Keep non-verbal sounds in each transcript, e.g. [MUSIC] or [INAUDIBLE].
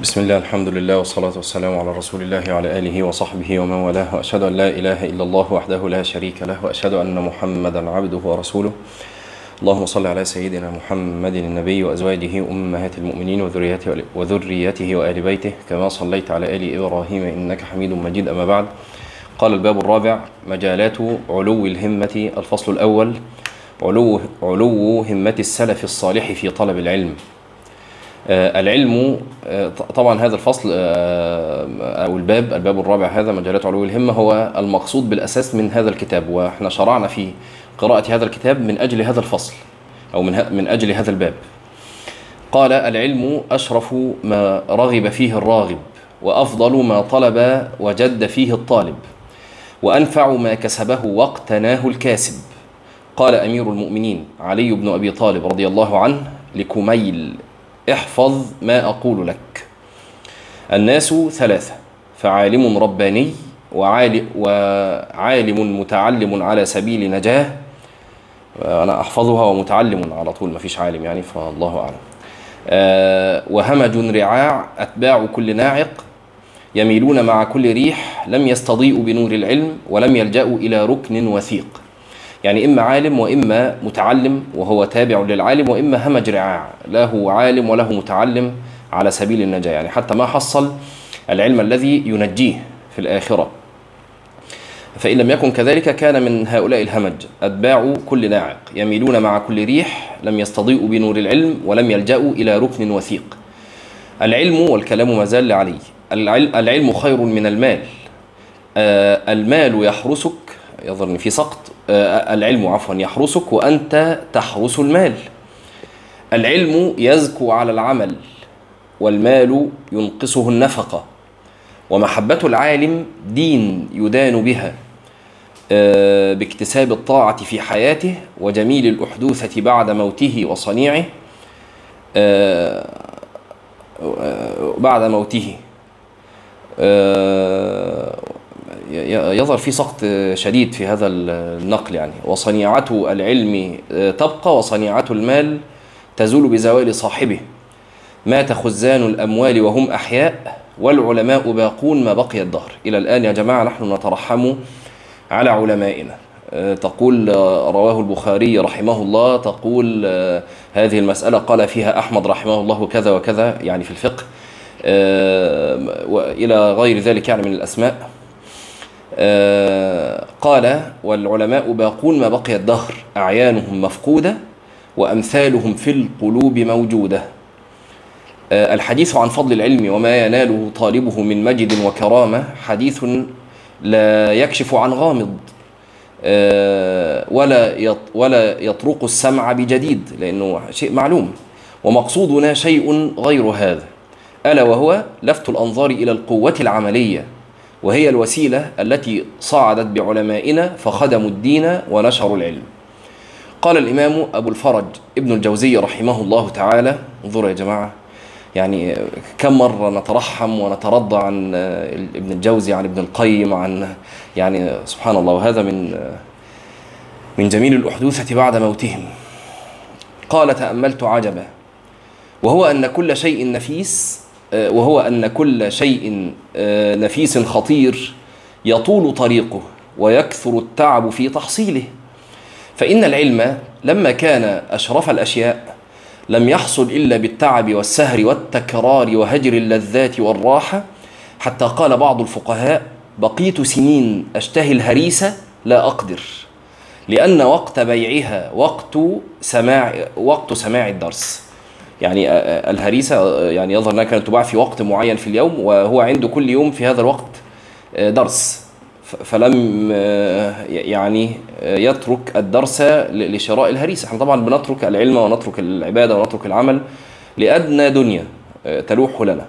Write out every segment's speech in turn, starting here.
بسم الله الحمد لله والصلاة والسلام على رسول الله وعلى آله وصحبه ومن والاه وأشهد أن لا إله إلا الله وحده لا شريك له وأشهد أن محمدا عبده ورسوله اللهم صل على سيدنا محمد النبي وأزواجه أمهات المؤمنين وذريته وذريته وآل بيته كما صليت على آل إبراهيم إنك حميد مجيد أما بعد قال الباب الرابع مجالات علو الهمة الفصل الأول علو علو همة السلف الصالح في طلب العلم العلم آه طبعا هذا الفصل آه أو الباب الباب الرابع هذا مجالات علو الهمة هو المقصود بالأساس من هذا الكتاب وإحنا شرعنا في قراءة هذا الكتاب من أجل هذا الفصل أو من من أجل هذا الباب. قال العلم أشرف ما رغب فيه الراغب وأفضل ما طلب وجد فيه الطالب وأنفع ما كسبه واقتناه الكاسب. قال أمير المؤمنين علي بن أبي طالب رضي الله عنه لكميل احفظ ما أقول لك. الناس ثلاثة فعالم رباني وعالم, وعالم متعلم على سبيل نجاة. أنا أحفظها ومتعلم على طول ما فيش عالم يعني فالله أعلم. أه وهمج رعاع أتباع كل ناعق. يميلون مع كل ريح. لم يستضيئوا بنور العلم ولم يلجأوا إلى ركن وثيق. يعني إما عالم وإما متعلم وهو تابع للعالم وإما همج رعاع. له عالم وله متعلم على سبيل النجاة. يعني حتى ما حصل العلم الذي ينجيه في الآخرة. فإن لم يكن كذلك كان من هؤلاء الهمج. أتباع كل ناعق. يميلون مع كل ريح لم يستضيئوا بنور العلم ولم يلجأوا إلى ركن وثيق. العلم والكلام ما زال لعلي العلم خير من المال. المال يحرسك. يظهر في سقط. العلم عفوا يحرسك وأنت تحرس المال. العلم يزكو على العمل والمال ينقصه النفقة. ومحبة العالم دين يدان بها باكتساب الطاعة في حياته وجميل الأحدوثة بعد موته وصنيعه بعد موته. يظهر في سقط شديد في هذا النقل يعني. وصنيعة العلم تبقى وصنيعة المال تزول بزوال صاحبه. مات خزان الأموال وهم أحياء والعلماء باقون ما بقي الدهر. إلى الآن يا جماعة نحن نترحم على علمائنا. تقول رواه البخاري رحمه الله تقول هذه المسألة قال فيها أحمد رحمه الله كذا وكذا يعني في الفقه. وإلى غير ذلك يعني من الأسماء. آه قال والعلماء باقون ما بقي الدهر أعيانهم مفقودة وأمثالهم في القلوب موجودة. آه الحديث عن فضل العلم وما يناله طالبه من مجد وكرامة حديث لا يكشف عن غامض آه ولا ولا يطرق السمع بجديد لأنه شيء معلوم ومقصودنا شيء غير هذا ألا وهو لفت الأنظار إلى القوة العملية وهي الوسيلة التي صعدت بعلمائنا فخدموا الدين ونشروا العلم. قال الإمام أبو الفرج ابن الجوزي رحمه الله تعالى انظروا يا جماعة يعني كم مرة نترحم ونترضى عن ابن الجوزي عن ابن القيم عن يعني سبحان الله وهذا من من جميل الأحدوثة بعد موتهم. قال تأملت عجبا وهو أن كل شيء نفيس وهو أن كل شيء نفيس خطير يطول طريقه ويكثر التعب في تحصيله. فإن العلم لما كان أشرف الأشياء لم يحصل إلا بالتعب والسهر والتكرار وهجر اللذات والراحة. حتى قال بعض الفقهاء بقيت سنين أشتهي الهريسة لا أقدر لأن وقت بيعها وقت سماع وقت سماع الدرس. يعني الهريسة يعني يظهر أنها كانت تباع في وقت معين في اليوم وهو عنده كل يوم في هذا الوقت درس. فلم يعني يترك الدرس لشراء الهريسة. إحنا طبعا بنترك العلم ونترك العبادة ونترك العمل لأدنى دنيا تلوح لنا.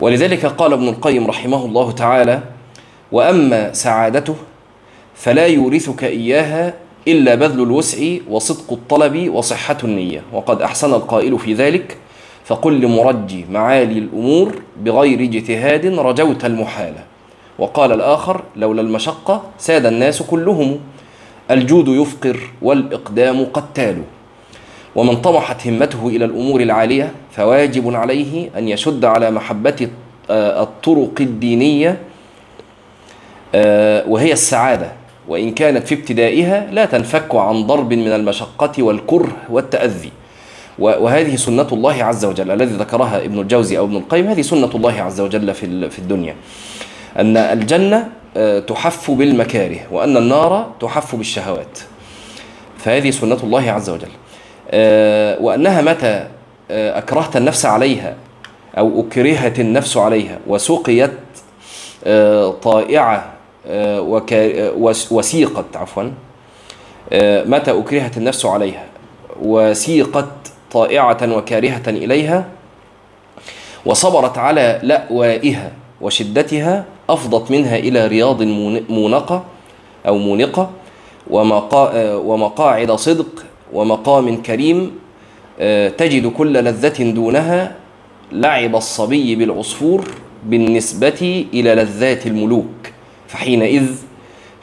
ولذلك قال ابن القيم رحمه الله تعالى وأما سعادته فلا يورثك إياها إلا بذل الوسع وصدق الطلب وصحة النية. وقد أحسن القائل في ذلك فقل لمرجي معالي الأمور بغير اجتهاد رجوت المحالة وقال الآخر لولا المشقة ساد الناس كلهم الجود يفقر والإقدام قتال ومن طمحت همته إلى الأمور العالية فواجب عليه أن يشد على محبة آه، الطرق الدينية آه، وهي السعادة. وإن كانت في ابتدائها لا تنفك عن ضرب من المشقة والكره والتأذي. وهذه سنة الله عز وجل الذي ذكرها ابن الجوزي أو ابن القيم. هذه سنة الله عز وجل في الدنيا. أن الجنة آه، تحف بالمكاره وأن النار تحف بالشهوات. فهذه سنة الله عز وجل. آه، وأنها متى آه، أكرهت النفس عليها أو أكرهت النفس عليها وسقيت طائعة وسيقت عفوا. متى أكرهت النفس عليها؟ وسيقت طائعة وكارهة إليها؟ وصبرت على لأوائها وشدتها؟ أفضت منها إلى رياض مونقة أو مونقة؟ ومقاعد صدق ومقام كريم؟ آه، تجد كل لذة دونها؟ لعب الصبي بالعصفور بالنسبة إلى لذات الملوك. فحينئذ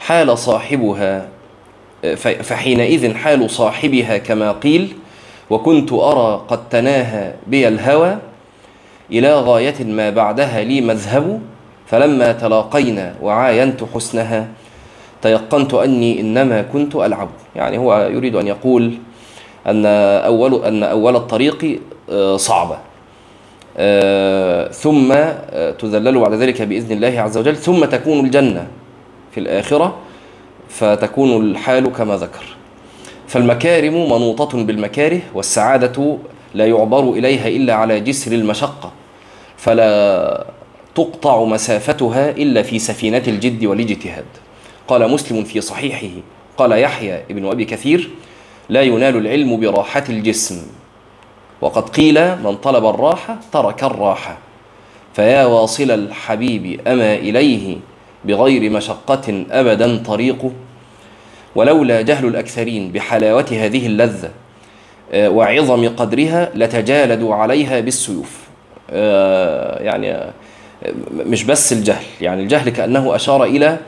حال صاحبها فحينئذ حال صاحبها كما قيل وكنت أرى قد تناهى بي الهوى إلى غاية ما بعدها لي مذهب فلما تلاقينا وعاينت حسنها تيقنت أني إنما كنت ألعب. يعني هو يريد أن يقول أن أول, أن أول الطريق آه، صعبة. آه، ثم آه، تذلل بعد ذلك بإذن الله عز وجل ثم تكون الجنة في الآخرة فتكون الحال كما ذكر. فالمكارم منوطة بالمكاره والسعادة لا يعبر إليها إلا على جسر المشقة فلا تقطع مسافتها إلا في سفينة الجد والاجتهاد. قال مسلم في صحيحه قال يحيى ابن أبي كثير لا ينال العلم براحة الجسم وقد قيل من طلب الراحة ترك الراحة فيا واصل الحبيب أما إليه بغير مشقة أبدا طريقه ولولا جهل الأكثرين بحلاوة هذه اللذة آه، وعظم قدرها لتجالدوا عليها بالسيوف. آه، يعني آه، مش بس الجهل يعني الجهل كأنه أشار إلى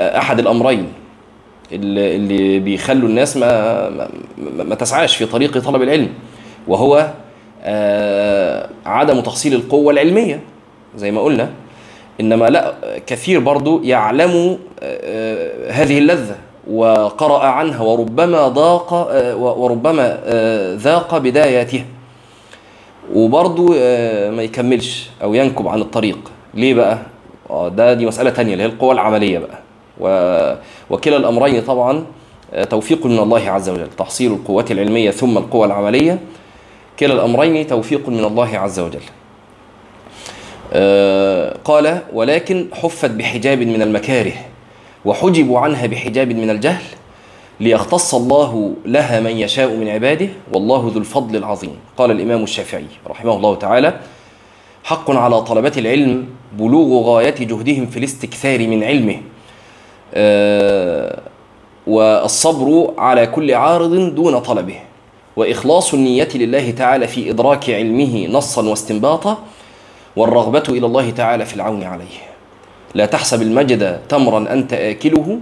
أحد الأمرين اللي بيخلوا الناس ما, ما تسعاش في طريق طلب العلم وهو عدم تحصيل القوة العلمية زي ما قلنا. إنما لا كثير برضو يعلم آه، هذه اللذة وقرأ عنها وربما ضاق آه، وربما آه، ذاق بداياتها وبرضو ما يكملش أو ينكب عن الطريق. ليه بقى؟ ده دي مسألة تانية اللي هي القوى العملية بقى. وكلا الأمرين طبعا توفيق من الله عز وجل تحصيل القوات العلمية ثم القوى العملية. كلا الأمرين توفيق من الله عز وجل. آه، قال ولكن حفت بحجاب من المكاره وحجبوا عنها بحجاب من الجهل ليختص الله لها من يشاء من عباده والله ذو الفضل العظيم. قال الإمام الشافعي رحمه الله تعالى حق على طلبة العلم بلوغ غاية جهدهم في الاستكثار من علمه آه، والصبر على كل عارض دون طلبه. وإخلاص النية لله تعالى في إدراك علمه نصا واستنباطا والرغبة إلى الله تعالى في العون عليه. لا تحسب المجد تمرا أنت آكله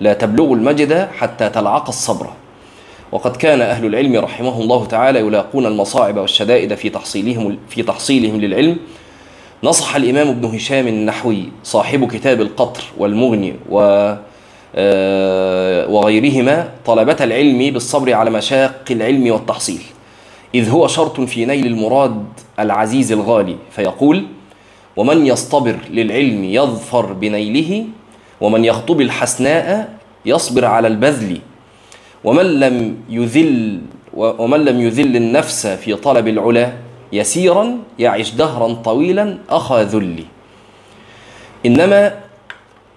لا تبلغ المجد حتى تلعق الصبر. وقد كان أهل العلم رحمه الله تعالى يلاقون المصاعب والشدائد في تحصيلهم في تحصيلهم للعلم. نصح الإمام ابن هشام النحوي صاحب كتاب القطر والمغني و وغيرهما طلبة العلم بالصبر على مشاق العلم والتحصيل. إذ هو شرط في نيل المراد العزيز الغالي فيقول ومن يصطبر للعلم يظفر بنيله ومن يخطب الحسناء يصبر على البذل ومن لم يذل ومن لم يذل النفس في طلب العلا يسيرا يعش دهرا طويلا أخا ذلي. إنما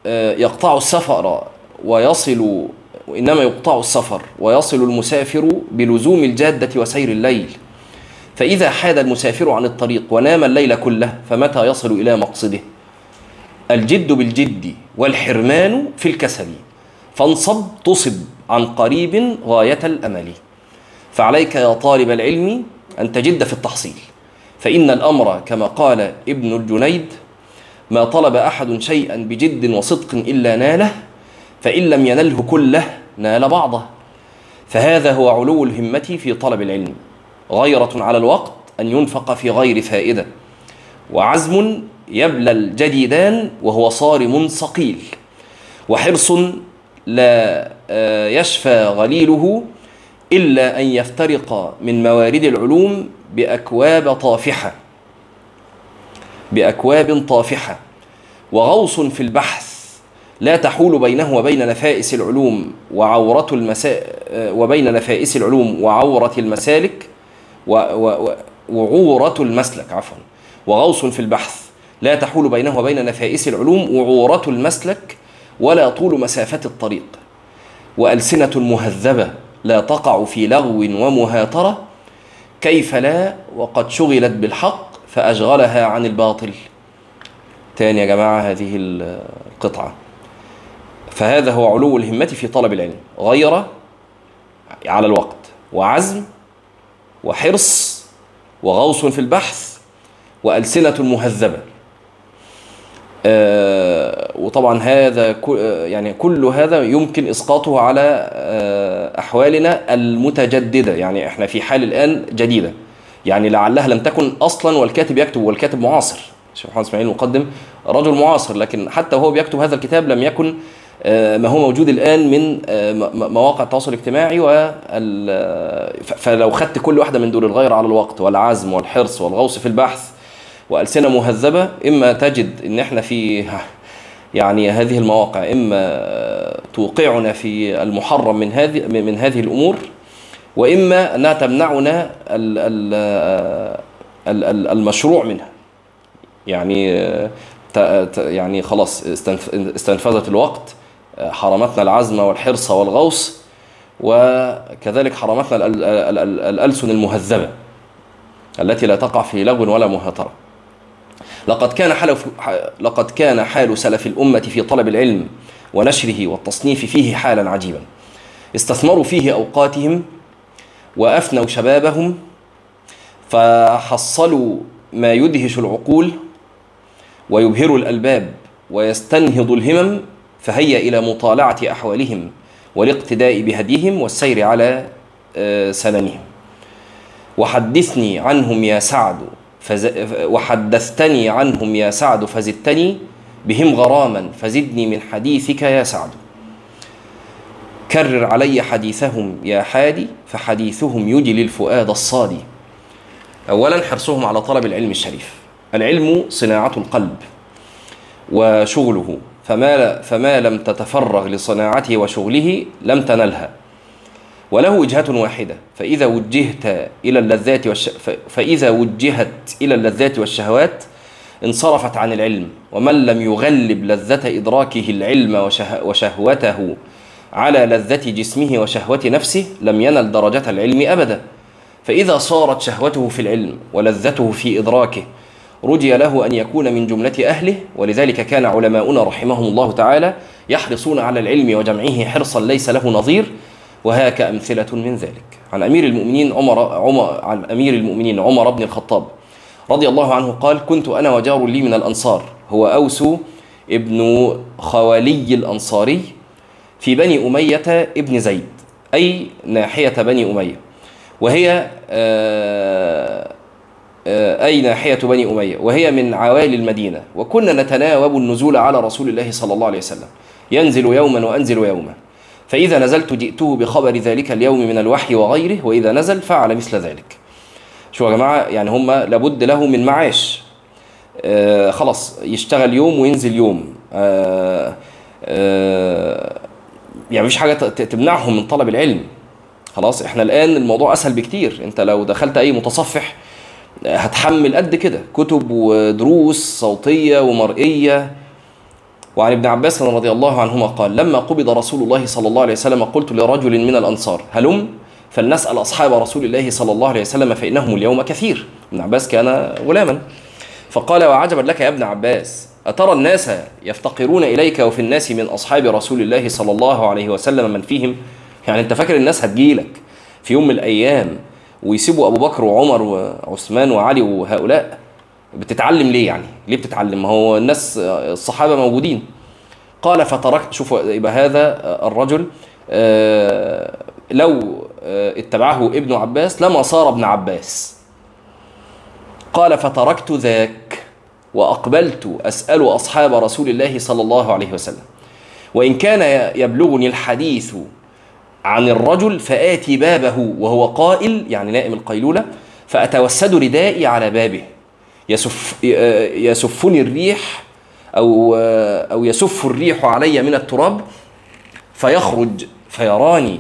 آه، يقطع السفر ويصل وإنما يقطع السفر ويصل المسافر بلزوم الجادة وسير الليل. فإذا حاد المسافر عن الطريق ونام الليل كله فمتى يصل إلى مقصده؟ الجد بالجد والحرمان في الكسل. فانصب تصب عن قريب غاية الأمل. فعليك يا طالب العلم أن تجد في التحصيل. فإن الأمر كما قال ابن الجنيد ما طلب أحد شيئا بجد وصدق إلا ناله فإن لم ينله كله نال بعضه. فهذا هو علو الهمة في طلب العلم. غيرة على الوقت أن ينفق في غير فائدة. وعزم يبلى الجديدان وهو صارم صقيل وحرص لا آه، يشفى غليله إلا أن يفترق من موارد العلوم بأكواب طافحة. بأكواب طافحة. وغوص في البحث لا تحول بينه وبين نفائس العلوم وعورة المسا وبين نفائس العلوم وعورة المسالك و... و... وعورة المسلك عفوا. وغوص في البحث لا تحول بينه وبين نفائس العلوم وعورة المسلك ولا طول مسافة الطريق. وألسنة مهذبة لا تقع في لغو ومهاترة كيف لا؟ وقد شغلت بالحق فأشغلها عن الباطل. تاني يا جماعة هذه القطعة. فهذا هو علو الهمة في طلب العلم غير على الوقت وعزم وحرص وغوص في البحث وألسنة مهذبة. آه وطبعا هذا يعني كل هذا يمكن إسقاطه على آه أحوالنا المتجددة. يعني إحنا في حال الآن جديدة. يعني لعلها لم تكن أصلا والكاتب يكتب والكاتب معاصر. الشيخ محمد إسماعيل المقدم رجل معاصر لكن حتى وهو بيكتب هذا الكتاب لم يكن آه ما هو موجود الآن من مواقع التواصل الاجتماعي فلو خدت كل واحدة من دول الغير على الوقت والعزم والحرص والغوص في البحث وألسنة مهذبة إما تجد إن إحنا في [LAUGHS] يعني هذه المواقع إما توقعنا في المحرم من هذه من هذه الأمور وإما أنها تمنعنا المشروع منها. يعني يعني خلاص استنفذت الوقت. حرمتنا العزم والحرص والغوص وكذلك حرمتنا الألسن المهذبة التي لا تقع في لغو ولا مهاترة. لقد كان حال لقد كان حال سلف الأمة في طلب العلم ونشره والتصنيف فيه حالا عجيبا. استثمروا فيه أوقاتهم وأفنوا شبابهم فحصلوا ما يدهش العقول ويبهر الألباب ويستنهض الهمم فهيا إلى مطالعة أحوالهم والاقتداء بهديهم والسير على سننهم وحدثني عنهم يا سعد فز... وحدثتني عنهم يا سعد فزدتني بهم غراما فزدني من حديثك يا سعد. كرر علي حديثهم يا حادي فحديثهم يجلي الفؤاد الصادي. اولا حرصهم على طلب العلم الشريف. العلم صناعة القلب وشغله. فما فما لم تتفرغ لصناعته وشغله لم تنلها. وله وجهة واحدة فإذا وجهت إلى اللذات والش... فإذا وجهت إلى اللذات والشهوات انصرفت عن العلم. ومن لم يغلب لذة إدراكه العلم وشه... وشهوته على لذة جسمه وشهوة نفسه لم ينل درجة العلم أبدا. فإذا صارت شهوته في العلم ولذته في إدراكه رجي له أن يكون من جملة أهله ولذلك كان علماؤنا رحمهم الله تعالى يحرصون على العلم وجمعه حرصا ليس له نظير وهاك أمثلة من ذلك. عن أمير المؤمنين عمر, عمر عن أمير المؤمنين عمر بن الخطاب رضي الله عنه قال كنت أنا وجار لي من الأنصار هو أوس ابن خوالي الأنصاري في بني أمية ابن زيد أي ناحية بني أمية وهي أي ناحية بني أمية وهي من عوالي المدينة. وكنا نتناوب النزول على رسول الله صلى الله عليه وسلم. ينزل يوما وأنزل يوما. فإذا نزلت جئته بخبر ذلك اليوم من الوحي وغيره وإذا نزل فعل مثل ذلك. شو يا جماعة؟ يعني هم لابد له من معاش. آه خلاص يشتغل يوم وينزل يوم. آه آه يعني مفيش حاجة تمنعهم من طلب العلم. خلاص إحنا الآن الموضوع أسهل بكتير. أنت لو دخلت أي متصفح هتحمل قد كده. كتب ودروس صوتية ومرئية. وعن ابن عباس رضي الله عنهما قال لما قبض رسول الله صلى الله عليه وسلم قلت لرجل من الأنصار هلم؟ فلنسأل أصحاب رسول الله صلى الله عليه وسلم فإنهم اليوم كثير. ابن عباس كان غلاما. فقال وعجبا لك يا ابن عباس أترى الناس يفتقرون إليك وفي الناس من أصحاب رسول الله صلى الله عليه وسلم من فيهم؟ يعني أنت فاكر الناس هتجيلك في يوم من الأيام ويسيبوا أبو بكر وعمر وعثمان وعلي وهؤلاء. بتتعلم ليه يعني؟ ليه بتتعلم؟ ما هو الناس الصحابة موجودين. قال فتركت شوفوا يبقى هذا الرجل لو آه، اتبعه ابن عباس لما صار ابن عباس. قال فتركت ذاك وأقبلت أسأل أصحاب رسول الله صلى الله عليه وسلم. وإن كان يبلغني الحديث عن الرجل فآتي بابه وهو قائل يعني نائم القيلولة فأتوسد ردائي على بابه. يسف يسفني الريح أو أو يسف الريح علي من التراب فيخرج فيراني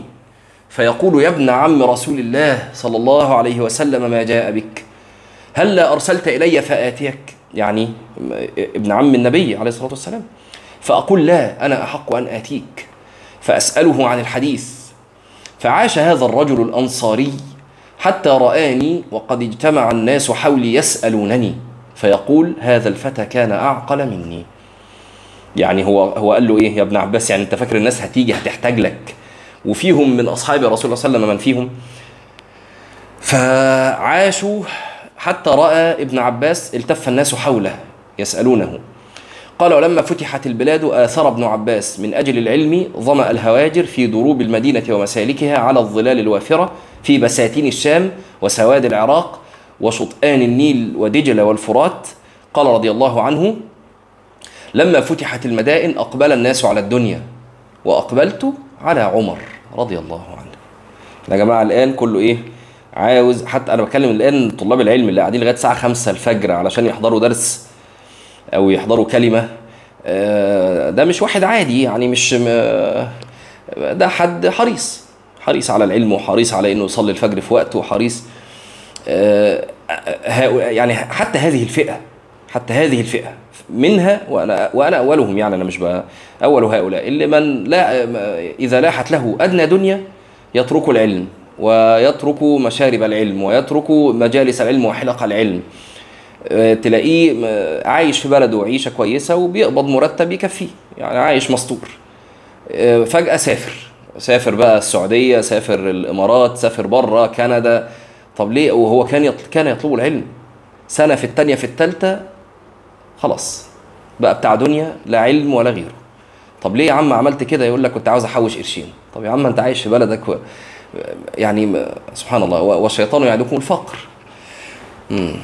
فيقول يا ابن عم رسول الله صلى الله عليه وسلم ما جاء بك؟ هلا أرسلت إلي فآتيك؟ يعني ابن عم النبي عليه الصلاة والسلام. فأقول لا أنا أحق أن آتيك. فأسأله عن الحديث. فعاش هذا الرجل الأنصاري حتى رآني وقد اجتمع الناس حولي يسألونني فيقول هذا الفتى كان أعقل مني. يعني هو هو قال له إيه يا ابن عباس؟ يعني أنت فاكر الناس هتيجي هتحتاج لك؟ وفيهم من اصحاب رسول الله صلى الله عليه وسلم من فيهم. فعاشوا حتى رأى ابن عباس التف الناس حوله يسألونه. قال ولما فتحت البلاد آثر ابن عباس من أجل العلم ظمأ الهواجر في دروب المدينة ومسالكها على الظلال الوافرة في بساتين الشام وسواد العراق وشطآن النيل ودجل والفرات قال رضي الله عنه لما فتحت المدائن أقبل الناس على الدنيا وأقبلت على عمر رضي الله عنه يا جماعة الآن كله إيه؟ عاوز حتى أنا بكلم الآن طلاب العلم اللي قاعدين لغاية الساعة 5 الفجر علشان يحضروا درس أو يحضروا كلمة آه، ده مش واحد عادي يعني مش ده حد حريص حريص على العلم وحريص على إنه يصلي الفجر في وقته وحريص. آه، يعني حتى هذه الفئة حتى هذه الفئة منها وأنا وأنا أولهم يعني أنا مش أول هؤلاء اللي من لا إذا لاحت له أدنى دنيا يترك العلم ويترك مشارب العلم ويترك مجالس العلم وحلق العلم. تلاقيه آه، عايش في بلده عيشه كويسة وبيقبض مرتب يكفيه يعني عايش مستور. آه، فجأة سافر. سافر بقى السعودية سافر الإمارات سافر بره كندا. طب ليه؟ وهو كان. كان يطلب العلم. سنة في الثانية في الثالثه خلاص بقى بتاع دنيا لا علم ولا غيره. طب ليه يا عم عملت كده؟ يقول لك كنت عاوز أحوش قرشين. طب يا عم أنت عايش في بلدك و... يعني سبحان الله والشيطان يعدكم الفقر. مم.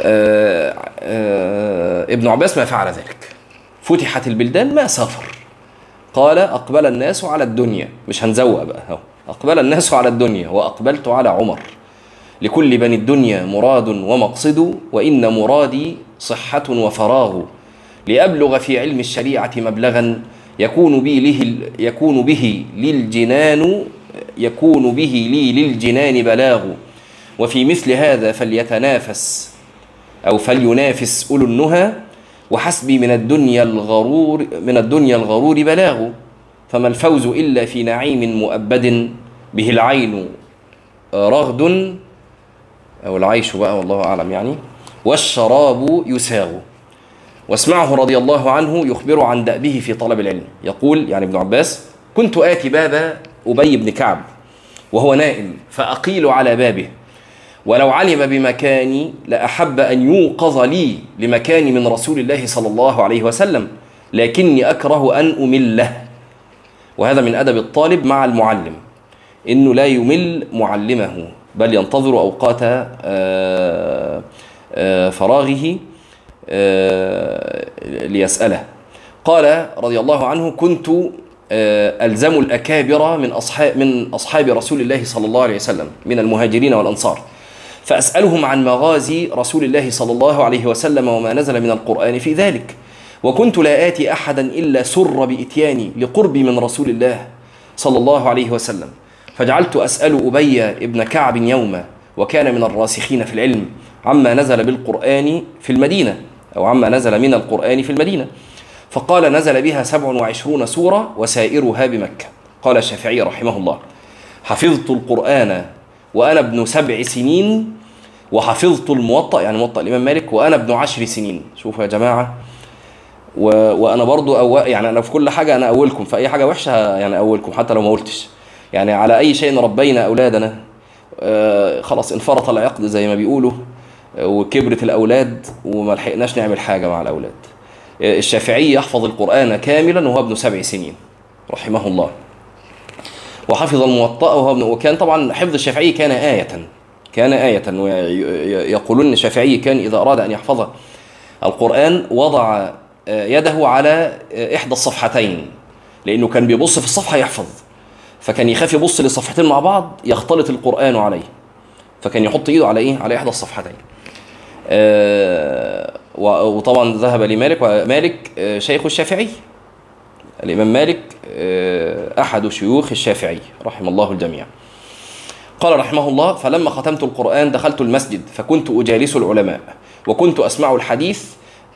آه آه ابن عباس ما فعل ذلك. فتحت البلدان ما سافر. قال أقبل الناس على الدنيا. مش هنزوق بقى اهو أقبل الناس على الدنيا وأقبلت على عمر. لكل بني الدنيا مراد ومقصد وإن مرادي صحة وفراغ لأبلغ في علم الشريعة مبلغا يكون به له يكون به للجنان يكون به لي للجنان بلاغ. وفي مثل هذا فليتنافس أو فلينافس أولو النهى وحسبي من الدنيا الغرور من الدنيا الغرور بلاغ. فما الفوز إلا في نعيم مؤبد به العين رغد أو العيش بقى والله أعلم يعني. والشراب يساغ. واسمعه رضي الله عنه يخبر عن دأبه في طلب العلم. يقول يعني ابن عباس كنت آتي باب أبي بن كعب وهو نائم فأقيل على بابه ولو علم بمكاني لأحب أن يوقظ لي لمكاني من رسول الله صلى الله عليه وسلم لكني أكره أن أمله. وهذا من أدب الطالب مع المعلم إنه لا يمل معلمه بل ينتظر أوقات آه، آه، فراغه آه، ليسأله. قال رضي الله عنه كنت ألزم الأكابر من أصحاب من أصحاب رسول الله صلى الله عليه وسلم من المهاجرين والأنصار. فأسألهم عن مغازي رسول الله صلى الله عليه وسلم وما نزل من القرآن في ذلك. وكنت لا آتي أحدا إلا سر بإتياني لقربي من رسول الله صلى الله عليه وسلم. فجعلت أسأل أبي ابن كعب يوما وكان من الراسخين في العلم عما نزل بالقرآن في المدينة أو عما نزل من القرآن في المدينة. فقال نزل بها سبع وعشرون سورة وسائرها بمكة. قال الشافعي رحمه الله حفظت القرآن وأنا ابن سبع سنين وحفظت الموطأ يعني موطأ الإمام مالك وأنا ابن عشر سنين. شوفوا يا جماعة. و... وأنا برضو أو... يعني أنا في كل حاجة أنا أولكم في اي حاجة وحشة يعني أولكم حتى لو ما قلتش. يعني على أي شيء ربينا أولادنا آه خلاص انفرط العقد زي ما بيقولوا آه، وكبرت الأولاد وما لحقناش نعمل حاجة مع الأولاد. آه، الشافعي يحفظ القرآن كاملا وهو ابن سبع سنين رحمه الله. وحفظ الموطأ وهو وكان طبعا حفظ الشافعي كان آية. كان آية. ويقولون الشافعي كان إذا أراد أن يحفظ القرآن وضع يده على إحدى الصفحتين. لأنه كان بيبص في الصفحة يحفظ. فكان يخاف يبص للصفحتين مع بعض يختلط القرآن عليه. فكان يحط إيده على إيه؟ على إحدى الصفحتين. آه، وطبعا ذهب لمالك ومالك آه، شيخ الشافعي. الإمام مالك آه، أحد شيوخ الشافعي رحم الله الجميع. قال رحمه الله فلما ختمت القرآن دخلت المسجد فكنت أجالس العلماء وكنت أسمع الحديث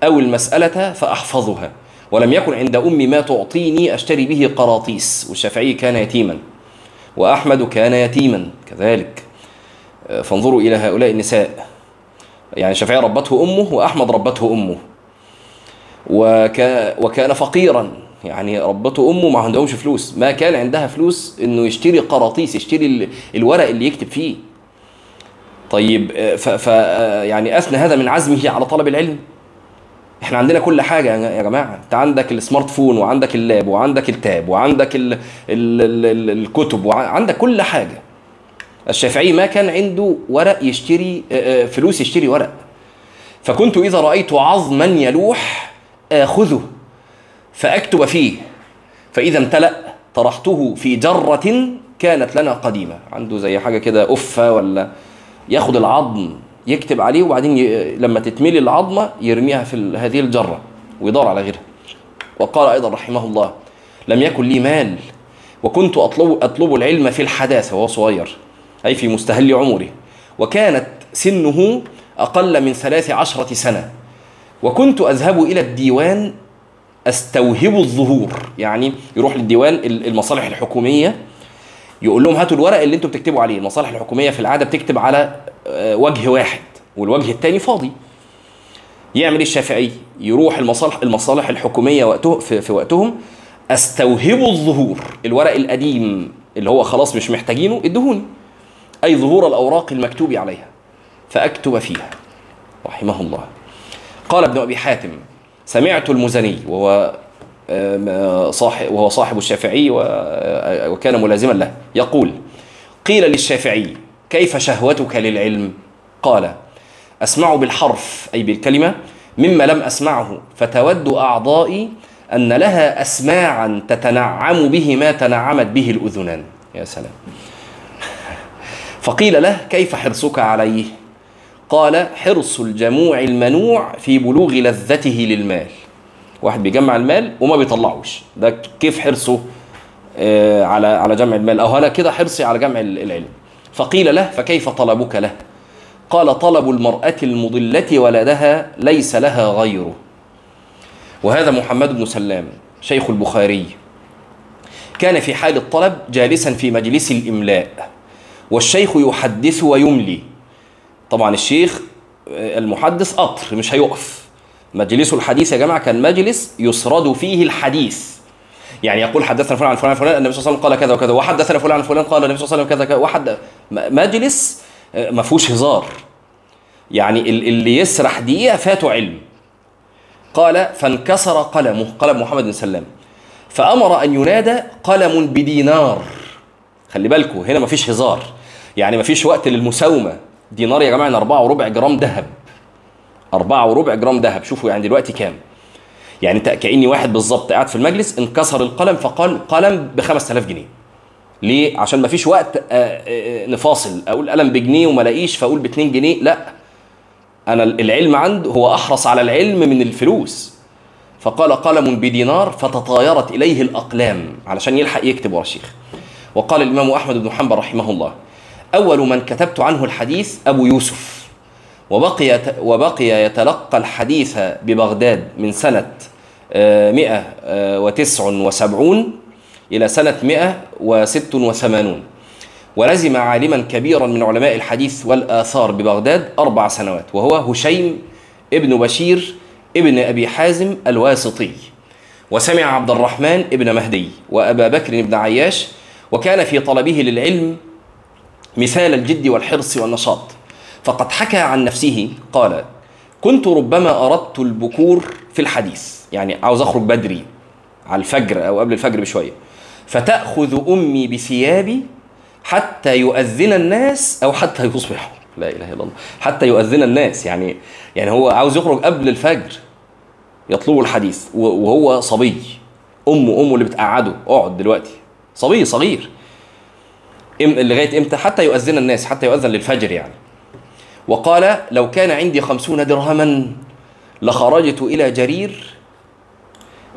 أو المسألة فأحفظها ولم يكن عند أمي ما تعطيني أشتري به قراطيس والشافعي كان يتيما وأحمد كان يتيما كذلك. فانظروا إلى هؤلاء النساء. يعني الشافعي ربته أمه وأحمد ربته أمه. وكان فقيرا. يعني ربته امه ما عندهمش فلوس. ما كان عندها فلوس إنه يشتري قراطيس يشتري الورق اللي يكتب فيه. طيب ف, ف يعني أثنى هذا من عزمه على طلب العلم. إحنا عندنا كل حاجة يا جماعة. أنت عندك السمارت فون وعندك اللاب وعندك التاب وعندك ال ال ال الكتب وعندك كل حاجة. الشافعي ما كان عنده ورق يشتري فلوس يشتري ورق. فكنت إذا رأيت عظما يلوح آخذه. فأكتب فيه. فإذا امتلأ طرحته في جرة كانت لنا قديمة. عنده زي حاجة كده أفة ولا ياخد العظم يكتب عليه وبعدين ي... لما تتملي العظمة يرميها في هذه الجرة ويدور على غيرها. وقال أيضا رحمه الله لم يكن لي مال وكنت أطلب, أطلب العلم في الحداثة وهو صغير أي في مستهل عمره وكانت سنه أقل من ثلاث عشرة سنة وكنت أذهب إلى الديوان أستوهب الظهور. يعني يروح للديوان المصالح الحكومية يقول لهم هاتوا الورق اللي أنتم بتكتبوا عليه. المصالح الحكومية في العادة بتكتب على وجه واحد والوجه الثاني فاضي. يعمل الشافعي؟ يروح المصالح المصالح الحكومية وقته في, في وقتهم أستوهب الظهور. الورق القديم اللي هو خلاص مش محتاجينه ادهوني. أي ظهور الأوراق المكتوب عليها فأكتب فيها. رحمه الله. قال ابن أبي حاتم سمعت المزني وهو صاحب وهو صاحب الشافعي وكان ملازما له يقول قيل للشافعي كيف شهوتك للعلم؟ قال أسمع بالحرف أي بالكلمة مما لم أسمعه فتود أعضائي أن لها اسماعا تتنعم به ما تنعمت به الأذنان. يا سلام. [LAUGHS] فقيل له كيف حرصك عليه؟ قال حرص الجموع المنوع في بلوغ لذته للمال. واحد بيجمع المال وما بيطلعوش. ده كيف حرصه آه على على جمع المال؟ أو أنا كده حرصي على جمع العلم. فقيل له فكيف طلبك له؟ قال طلب المرأة المضلة ولدها ليس لها غيره. وهذا محمد بن سلام شيخ البخاري كان في حال الطلب جالسا في مجلس الإملاء والشيخ يحدث ويملي. طبعا الشيخ المحدث قطر مش هيقف. مجلسه الحديث يا جماعة كان مجلس يسرد فيه الحديث. يعني يقول حدثنا فلان عن فلان فلان النبي صلى الله عليه وسلم قال كذا وكذا وحدثنا فلان عن فلان قال النبي صلى الله عليه وسلم كذا كذا وحد مجلس ما فيهوش هزار. يعني اللي يسرح دقيقه فاته علم. قال فانكسر قلمه قلم محمد بن سلام. فأمر أن ينادى قلم بدينار. خلي بالكم هنا ما فيش هزار. يعني ما فيش وقت للمساومة. دينار يا جماعة يعني 4 وربع جرام ذهب. 4 وربع جرام ذهب. شوفوا يعني دلوقتي كام. يعني انت كأني واحد بالظبط قاعد في المجلس انكسر القلم فقال قلم ب 5000 جنيه. ليه؟ عشان ما فيش وقت نفاصل. أقول قلم بجنيه وما ألاقيش فأقول ب 2 جنيه. لا. أنا العلم عنده هو أحرص على العلم من الفلوس. فقال قلم بدينار فتطايرت إليه الأقلام علشان يلحق يكتب ورا الشيخ. وقال الإمام أحمد بن حنبل رحمه الله أول من كتبت عنه الحديث أبو يوسف. وبقي وبقي يتلقى الحديث ببغداد من سنة 179 إلى سنة 186 ولزم عالما كبيرا من علماء الحديث والآثار ببغداد أربع سنوات وهو هشيم ابن بشير ابن أبي حازم الواسطي. وسمع عبد الرحمن ابن مهدي وأبا بكر بن عياش وكان في طلبه للعلم مثال الجد والحرص والنشاط. فقد حكى عن نفسه قال كنت ربما أردت البكور في الحديث. يعني عاوز أخرج بدري على الفجر أو قبل الفجر بشوية. فتأخذ أمي بثيابي حتى يؤذن الناس أو حتى يصبحوا. لا إله إلا الله. حتى يؤذن الناس يعني يعني هو عاوز يخرج قبل الفجر يطلبوا الحديث وهو صبي. أمه أمه اللي بتقعده. اقعد دلوقتي. صبي صغير. لغاية إمتى؟ حتى يؤذن الناس حتى يؤذن للفجر يعني. وقال لو كان عندي خمسون درهما لخرجت إلى جرير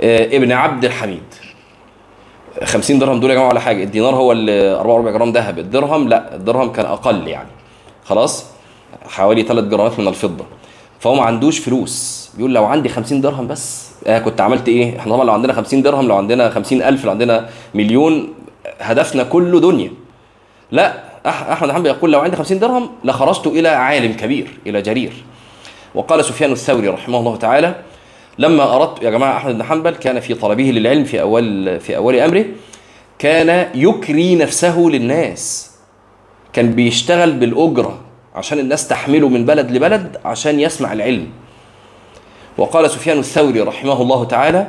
آه، ابن عبد الحميد. 50 درهم دول يا جماعة ولا حاجة الدينار هو ال 44 جرام ذهب. الدرهم لا الدرهم كان أقل يعني. خلاص؟ حوالي 3 جرامات من الفضة. فهو ما عندوش فلوس. بيقول لو عندي 50 درهم بس. آه كنت عملت إيه؟ إحنا طبعا لو عندنا 50 درهم لو عندنا 50 ألف لو عندنا مليون هدفنا كله دنيا. لا أحمد حنبل يقول لو عندي 50 درهم لخرجت إلى عالم كبير إلى جرير. وقال سفيان الثوري رحمه الله تعالى لما اردت يا جماعة أحمد بن حنبل كان في طلبه للعلم في اول في أول أمره كان يكري نفسه للناس. كان بيشتغل بالأجرة عشان الناس تحمله من بلد لبلد عشان يسمع العلم. وقال سفيان الثوري رحمه الله تعالى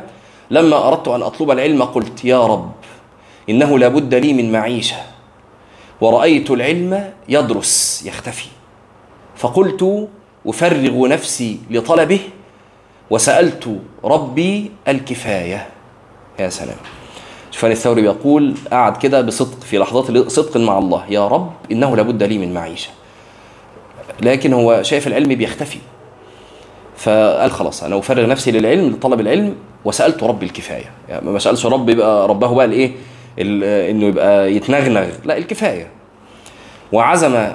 لما أردت أن أطلب العلم قلت يا رب إنه لابد لي من معيشة. ورأيت العلم يدرس يختفي. فقلت أفرغ نفسي لطلبه وسألت ربي الكفاية. يا سلام. سفيان الثوري بيقول قعد كده بصدق في لحظات صدق مع الله. يا رب إنه لابد لي من معيشة. لكن هو شايف العلم بيختفي. فقال خلاص أنا أفرغ نفسي للعلم لطلب العلم وسألت ربي الكفاية. يعني ما سألش رب يبقى ربه بقى الإيه؟ ال- إنه يبقى يتنغنغ. لا الكفاية. وعزم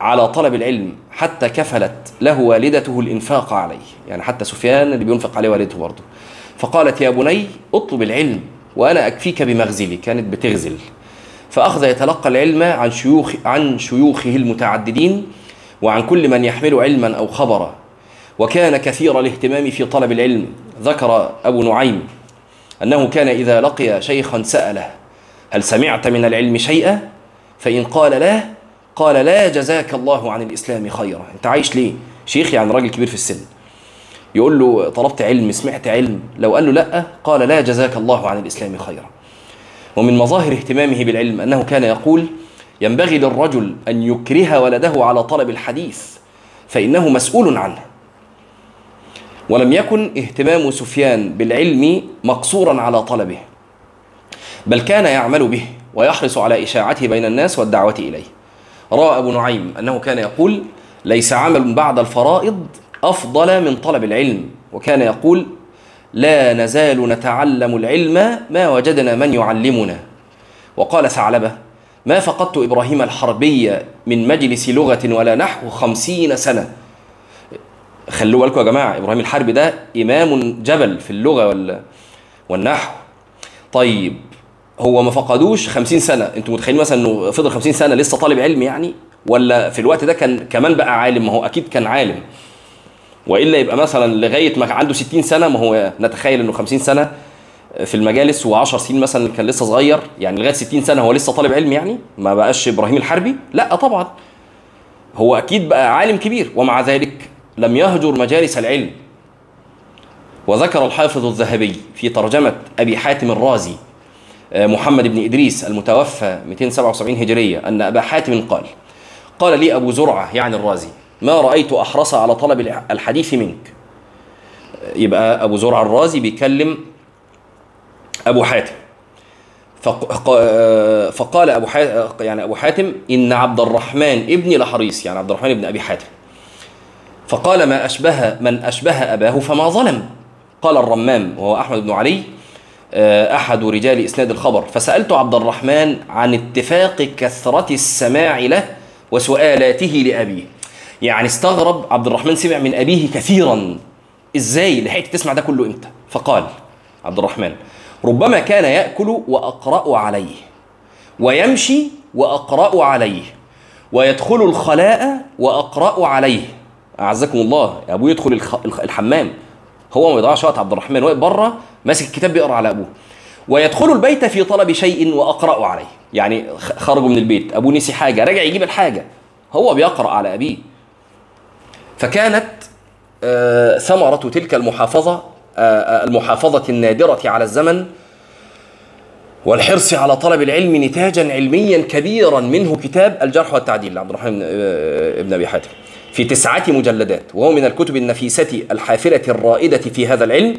على طلب العلم حتى كفلت له والدته الإنفاق عليه. يعني حتى سفيان اللي بينفق عليه والدته برضه. فقالت يا بني اطلب العلم وأنا أكفيك بمغزلي. كانت بتغزل. فأخذ يتلقى العلم عن شيوخ عن شيوخه المتعددين وعن كل من يحمل علما أو خبرا. وكان كثير الاهتمام في طلب العلم. ذكر أبو نعيم أنه كان إذا لقي شيخا سأله هل سمعت من العلم شيئا؟ فإن قال لا قال لا جزاك الله عن الإسلام خيرا. أنت عايش ليه؟ شيخ يعني راجل كبير في السن. يقول له طلبت علم سمعت علم. لو قال له لا قال لا جزاك الله عن الإسلام خيرا. ومن مظاهر اهتمامه بالعلم أنه كان يقول ينبغي للرجل أن يكره ولده على طلب الحديث فإنه مسؤول عنه. ولم يكن اهتمام سفيان بالعلم مقصورا على طلبه. بل كان يعمل به ويحرص على إشاعته بين الناس والدعوة إليه. رأى أبو نعيم أنه كان يقول ليس عمل بعد الفرائض أفضل من طلب العلم. وكان يقول لا نزال نتعلم العلم ما وجدنا من يعلمنا. وقال ثعلبة ما فقدت إبراهيم الحربي من مجلس لغة ولا نحو خمسين سنة. خلوا بالكم يا جماعة إبراهيم الحربي ده إمام جبل في اللغة وال... والنحو. طيب هو ما فقدوش 50 سنة. أنتوا متخيلين مثلا إنه فضل 50 سنة لسه طالب علم يعني؟ ولا في الوقت ده كان كمان بقى عالم؟ ما هو أكيد كان عالم. وإلا يبقى مثلا لغاية ما عنده 60 سنة ما هو نتخيل إنه 50 سنة في المجالس و10 سنين مثلا كان لسه صغير يعني لغاية 60 سنة هو لسه طالب علم يعني؟ ما بقاش إبراهيم الحربي؟ لا طبعا. هو أكيد بقى عالم كبير ومع ذلك لم يهجر مجالس العلم. وذكر الحافظ الذهبي في ترجمة أبي حاتم الرازي محمد بن إدريس المتوفى 277 هجرية أن أبا حاتم قال قال لي أبو زرعة يعني الرازي ما رأيت أحرص على طلب الحديث منك. يبقى أبو زرعة الرازي بيكلم أبو حاتم. فقال أبو حاتم يعني أبو حاتم إن عبد الرحمن ابني لحريص يعني عبد الرحمن بن أبي حاتم. فقال ما أشبه من أشبه أباه فما ظلم. قال الرمام وهو أحمد بن علي أحد رجال إسناد الخبر. فسألت عبد الرحمن عن اتفاق كثرة السماع له وسؤالاته لأبيه. يعني استغرب عبد الرحمن سمع من أبيه كثيرا. إزاي؟ لحقت تسمع ده كله إمتى؟ فقال عبد الرحمن ربما كان يأكل وأقرأ عليه ويمشي وأقرأ عليه ويدخل الخلاء وأقرأ عليه. أعزكم الله أبوه يدخل الحمام. هو ما يضيعش وقت عبد الرحمن واقف برة ماسك الكتاب بيقرأ على أبوه. ويدخل البيت في طلب شيء وأقرأ عليه. يعني خرجوا من البيت. أبوه نسي حاجة رجع يجيب الحاجة. هو بيقرأ على أبيه. فكانت آه ثمرة تلك المحافظة آه المحافظة النادرة على الزمن والحرص على طلب العلم نتاجا علميا كبيرا منه كتاب الجرح والتعديل لعبد الرحمن بن أبي حاتم. في تسعة مجلدات. وهو من الكتب النفيسة الحافلة الرائدة في هذا العلم.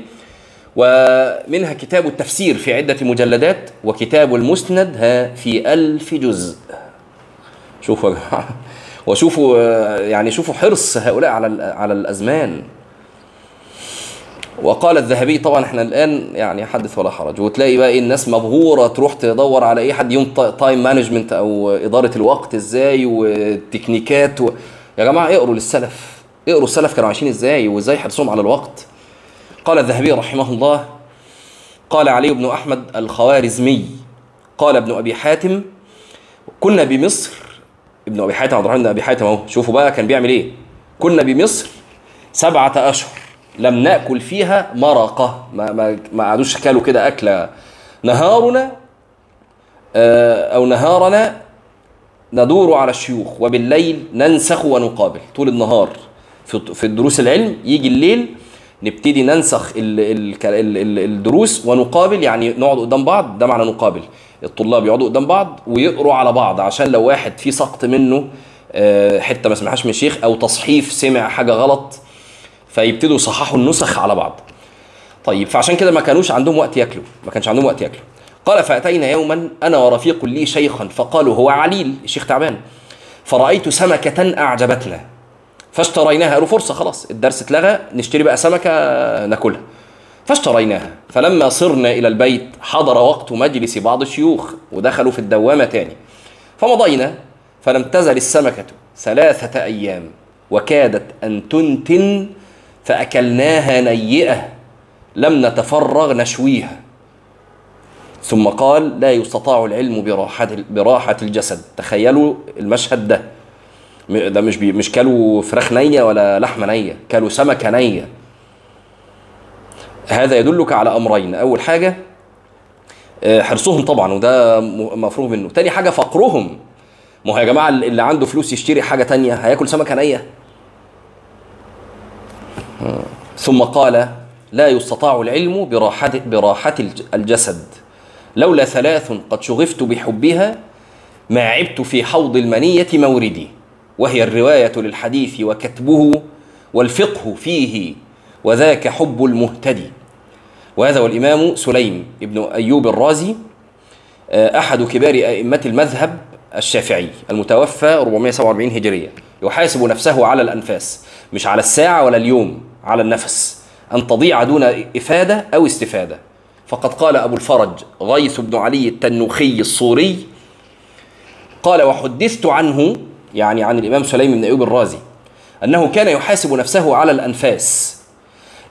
ومنها كتاب التفسير في عدة مجلدات وكتاب المسند ها في ألف جزء. شوفوا يا جماعة. [LAUGHS] وشوفوا يعني شوفوا حرص هؤلاء على على الأزمان. وقال الذهبي طبعا إحنا الآن يعني حدث ولا حرج. وتلاقي بقى الناس مبهورة تروح تدور على إيه حد يوم time management أو إدارة الوقت إزاي وال techniqueات و... يا جماعة اقروا للسلف. اقروا السلف كانوا عايشين إزاي وإزاي حرصهم على الوقت. قال الذهبي رحمه الله قال علي بن أحمد الخوارزمي قال ابن أبي حاتم كنا بمصر ابن أبي حاتم عبد الرحمن بن أبي حاتم أهو شوفوا بقى كان بيعمل إيه؟ كنا بمصر سبعة أشهر لم نأكل فيها مرقة ما ما ما قعدوش كلوا كده أكلة نهارنا أو نهارنا ندور على الشيوخ وبالليل ننسخ ونقابل طول النهار في في دروس العلم يجي الليل نبتدي ننسخ ال ال ال الدروس ونقابل يعني نقعد قدام بعض ده معنى نقابل. الطلاب يقعدوا قدام بعض ويقروا على بعض عشان لو واحد في سقط منه حتة ما سمعهاش من الشيخ أو تصحيف سمع حاجة غلط فيبتدوا يصححوا النسخ على بعض. طيب فعشان كده ما كانوش عندهم وقت ياكلوا ما كانش عندهم وقت ياكلوا. قال فأتينا يوما أنا ورفيق لي شيخا فقالوا هو عليل الشيخ تعبان. فرأيت سمكة أعجبتنا. فاشتريناها. قالوا فرصة خلاص. الدرس اتلغى نشتري بقى سمكة ناكلها. فاشتريناها. فلما صرنا إلى البيت حضر وقت مجلس بعض الشيوخ ودخلوا في الدوامة تاني. فمضينا فلم تزل السمكة ثلاثة أيام وكادت أن تنتن فأكلناها نيئة لم نتفرغ نشويها. ثم قال لا يستطاع العلم براحة براحة الجسد. تخيلوا المشهد ده. ده مش بي مش كلوا فراخ نية ولا لحمة نية كلوا سمكة نية. هذا يدلك على أمرين. أول حاجة حرصهم طبعا وده مفروغ منه. تاني حاجة فقرهم. ما هو يا جماعة اللي عنده فلوس يشتري حاجة تانية هياكل سمكة نية؟ ثم قال لا يستطاع العلم براحة براحة الجسد. لولا ثلاث قد شغفت بحبها ما عبت في حوض المنية موردي. وهي الرواية للحديث وكتبه والفقه فيه وذاك حب المهتدي. وهذا هو الإمام سليم ابن أيوب الرازي أحد كبار أئمة المذهب الشافعي المتوفى 447 هجرية. يحاسب نفسه على الأنفاس مش على الساعة ولا اليوم على النفس. أن تضيع دون إفادة أو استفادة. فقد قال أبو الفرج غيث بن علي التنوخي الصوري قال وحدثت عنه يعني عن الإمام سليم بن أيوب الرازي أنه كان يحاسب نفسه على الأنفاس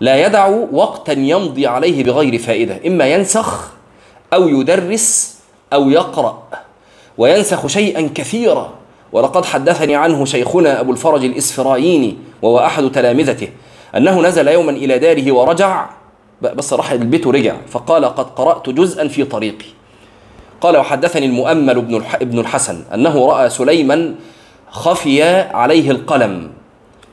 لا يدع وقتا يمضي عليه بغير فائدة إما ينسخ أو يدرس أو يقرأ وينسخ شيئا كثيرا. ولقد حدثني عنه شيخنا أبو الفرج الإسفرايني وهو أحد تلامذته أنه نزل يوما إلى داره ورجع بس راح البيت ورجع فقال قد قرأت جزءا في طريقي قال وحدثني المؤمل ابن ابن الحسن أنه رأى سليما خفي عليه القلم.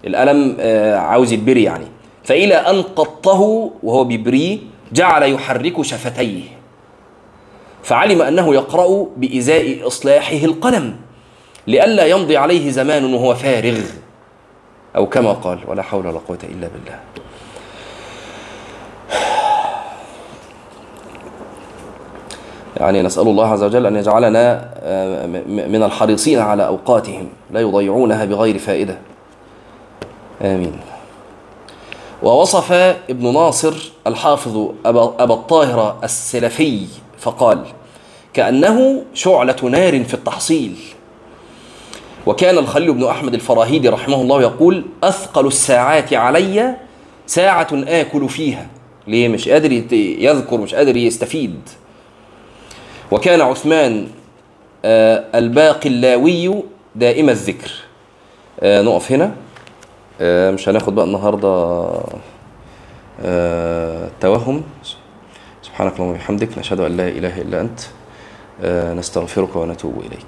القلم عاوز يتبري يعني. فإلى أن قطه وهو بيبريه جعل يحرك شفتيه. فعلم أنه يقرأ بإزاء إصلاحه القلم لئلا يمضي عليه زمان وهو فارغ. أو كما قال ولا حول ولا قوة إلا بالله. يعني نسأل الله عز وجل أن يجعلنا من الحريصين على أوقاتهم. لا يضيعونها بغير فائدة. آمين. ووصف ابن ناصر الحافظ أبا الطاهرة السلفي فقال كأنه شعلة نار في التحصيل. وكان الخليل بن أحمد الفراهيدي رحمه الله يقول أثقل الساعات علي ساعة آكل فيها. ليه؟ مش قادر يذكر مش قادر يستفيد. وكان عثمان الباقلاوي دائم الذكر. نقف هنا. مش هناخد بقى النهارده توهم. سبحانك اللهم وبحمدك نشهد أن لا إله إلا أنت. نستغفرك ونتوب إليك.